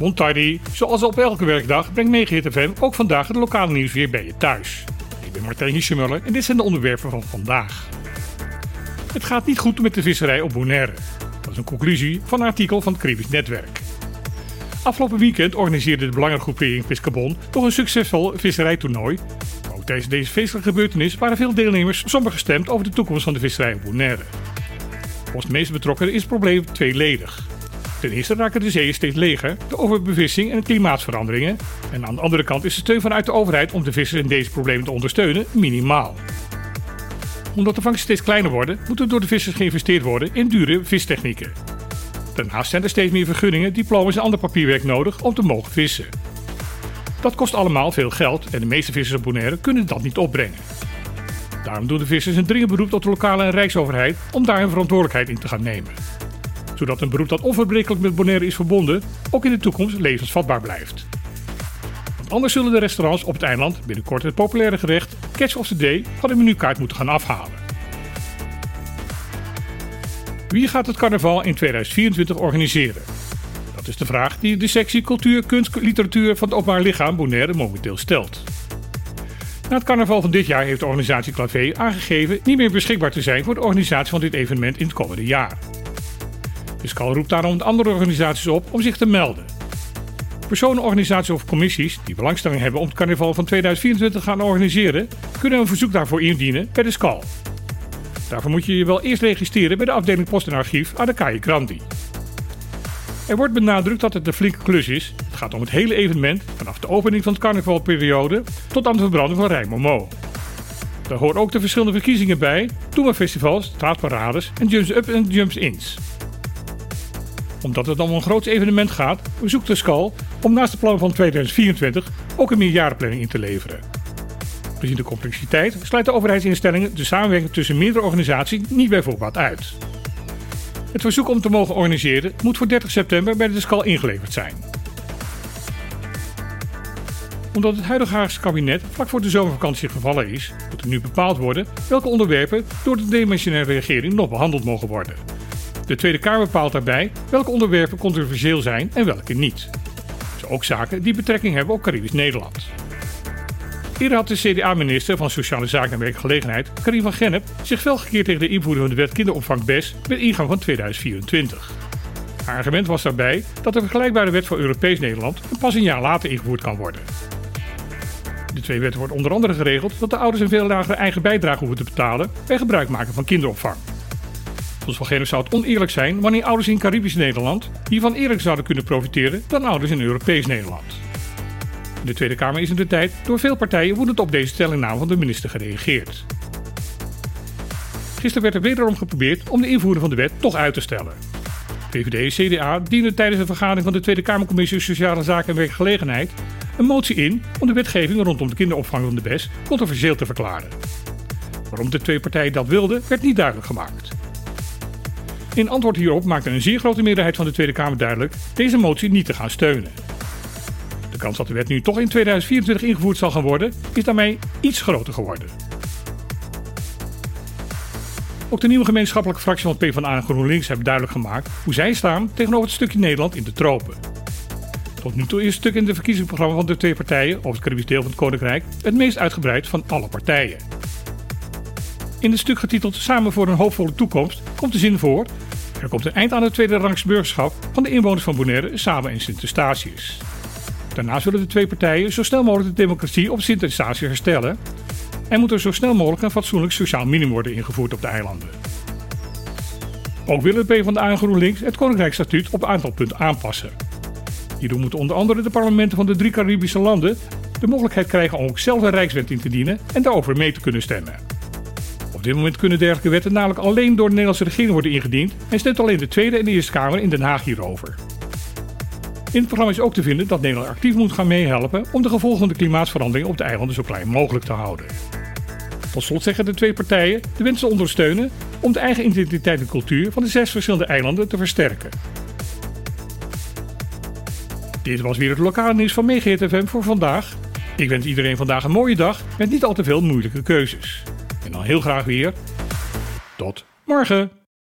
Montardi, zoals op elke werkdag brengt Megahit FM ook vandaag het lokale nieuws weer bij je thuis. Ik ben Martijn Hischemuller en dit zijn de onderwerpen van vandaag. Het gaat niet goed met de visserij op Bonaire. Dat is een conclusie van een artikel van het Caribisch Netwerk. Afgelopen weekend organiseerde de belangengroepering Piscabon toch een succesvol visserijtoernooi. Ook tijdens deze feestelijke gebeurtenis waren veel deelnemers somber gestemd over de toekomst van de visserij op Bonaire. Volgens de meeste betrokkenen is het probleem tweeledig. Ten eerste raken de zeeën steeds leger, de overbevissing en de klimaatveranderingen. En aan de andere kant is de steun vanuit de overheid om de vissers in deze problemen te ondersteunen minimaal. Omdat de vangsten steeds kleiner worden, moet er door de vissers geïnvesteerd worden in dure vistechnieken. Daarnaast zijn er steeds meer vergunningen, diploma's en ander papierwerk nodig om te mogen vissen. Dat kost allemaal veel geld en de meeste vissers kunnen dat niet opbrengen. Daarom doen de vissers een dringend beroep tot de lokale en rijksoverheid om daar hun verantwoordelijkheid in te gaan nemen. Zodat een beroep dat onverbrekelijk met Bonaire is verbonden ook in de toekomst levensvatbaar blijft. Want anders zullen de restaurants op het eiland binnenkort het populaire gerecht Catch of the Day van de menukaart moeten gaan afhalen. Wie gaat het carnaval in 2024 organiseren? Dat is de vraag die de sectie Cultuur, Kunst, Literatuur van het Openbaar Lichaam Bonaire momenteel stelt. Na het carnaval van dit jaar heeft de organisatie Clavé aangegeven niet meer beschikbaar te zijn voor de organisatie van dit evenement in het komende jaar. De SCAL roept daarom de andere organisaties op om zich te melden. Personen, organisaties of commissies die belangstelling hebben om het carnaval van 2024 te gaan organiseren, kunnen een verzoek daarvoor indienen bij de SCAL. Daarvoor moet je je wel eerst registreren bij de afdeling Post en Archief aan de Calle Grandi. Er wordt benadrukt dat het een flinke klus is. Het gaat om het hele evenement, vanaf de opening van het carnavalperiode tot aan de verbranding van Rijmomo. Daar horen ook de verschillende verkiezingen bij, Toema-festivals, straatparades en jumps-up en jumps-ins. Omdat het om een groot evenement gaat, verzoekt de SCAL om naast de plannen van 2024 ook een meerjarenplanning in te leveren. Gezien de complexiteit sluit de overheidsinstellingen de samenwerking tussen meerdere organisaties niet bij voorbaat uit. Het verzoek om te mogen organiseren moet voor 30 september bij de SCAL ingeleverd zijn. Omdat het huidige Haagse kabinet vlak voor de zomervakantie gevallen is, moet er nu bepaald worden welke onderwerpen door de demissionaire regering nog behandeld mogen worden. De Tweede Kamer bepaalt daarbij welke onderwerpen controversieel zijn en welke niet. Zo ook zaken die betrekking hebben op Caribisch Nederland. Eerder had de CDA-minister van Sociale Zaken en Werkgelegenheid, Karin van Gennep, zich fel gekeerd tegen de invoering van de wet kinderopvang BES met ingang van 2024. Haar argument was daarbij dat de vergelijkbare wet voor Europees Nederland pas een jaar later ingevoerd kan worden. De twee wetten wordt onder andere geregeld dat de ouders een veel lagere eigen bijdrage hoeven te betalen bij gebruik maken van kinderopvang. Volgens Van Gennep zou het oneerlijk zijn wanneer ouders in Caribisch Nederland hiervan eerlijk zouden kunnen profiteren dan ouders in Europees Nederland. De Tweede Kamer is in de tijd door veel partijen woedend op deze stellingname van de minister gereageerd. Gisteren werd er wederom geprobeerd om de invoering van de wet toch uit te stellen. VVD en CDA dienden tijdens een vergadering van de Tweede Kamercommissie Sociale Zaken en Werkgelegenheid een motie in om de wetgeving rondom de kinderopvang van de BES controversieel te verklaren. Waarom de twee partijen dat wilden, werd niet duidelijk gemaakt. In antwoord hierop maakte een zeer grote meerderheid van de Tweede Kamer duidelijk deze motie niet te gaan steunen. De kans dat de wet nu toch in 2024 ingevoerd zal gaan worden, is daarmee iets groter geworden. Ook de nieuwe gemeenschappelijke fractie van PvdA en GroenLinks hebben duidelijk gemaakt hoe zij staan tegenover het stukje Nederland in de tropen. Tot nu toe is het stuk in de verkiezingsprogramma van de twee partijen over het Caribisch deel van het Koninkrijk het meest uitgebreid van alle partijen. In het stuk getiteld Samen voor een hoopvolle toekomst komt de zin voor: er komt een eind aan het tweede rangs burgerschap van de inwoners van Bonaire, Saba en Sint-Eustatius. Daarna zullen de twee partijen zo snel mogelijk de democratie op Sint-Eustatius herstellen en moet er zo snel mogelijk een fatsoenlijk sociaal minimum worden ingevoerd op de eilanden. Ook willen de PvdA en GroenLinks het Koninkrijksstatuut op een aantal punten aanpassen. Hierdoor moeten onder andere de parlementen van de drie Caribische landen de mogelijkheid krijgen om ook zelf een rijkswet in te dienen en daarover mee te kunnen stemmen. Op dit moment kunnen dergelijke wetten namelijk alleen door de Nederlandse regering worden ingediend en stemt alleen de Tweede en de Eerste Kamer in Den Haag hierover. In het programma is ook te vinden dat Nederland actief moet gaan meehelpen om de gevolgen van de klimaatverandering op de eilanden zo klein mogelijk te houden. Tot slot zeggen de twee partijen de wens te ondersteunen om de eigen identiteit en cultuur van de zes verschillende eilanden te versterken. Dit was weer het lokale nieuws van Megahit FM voor vandaag. Ik wens iedereen vandaag een mooie dag met niet al te veel moeilijke keuzes. En dan heel graag weer. Tot morgen!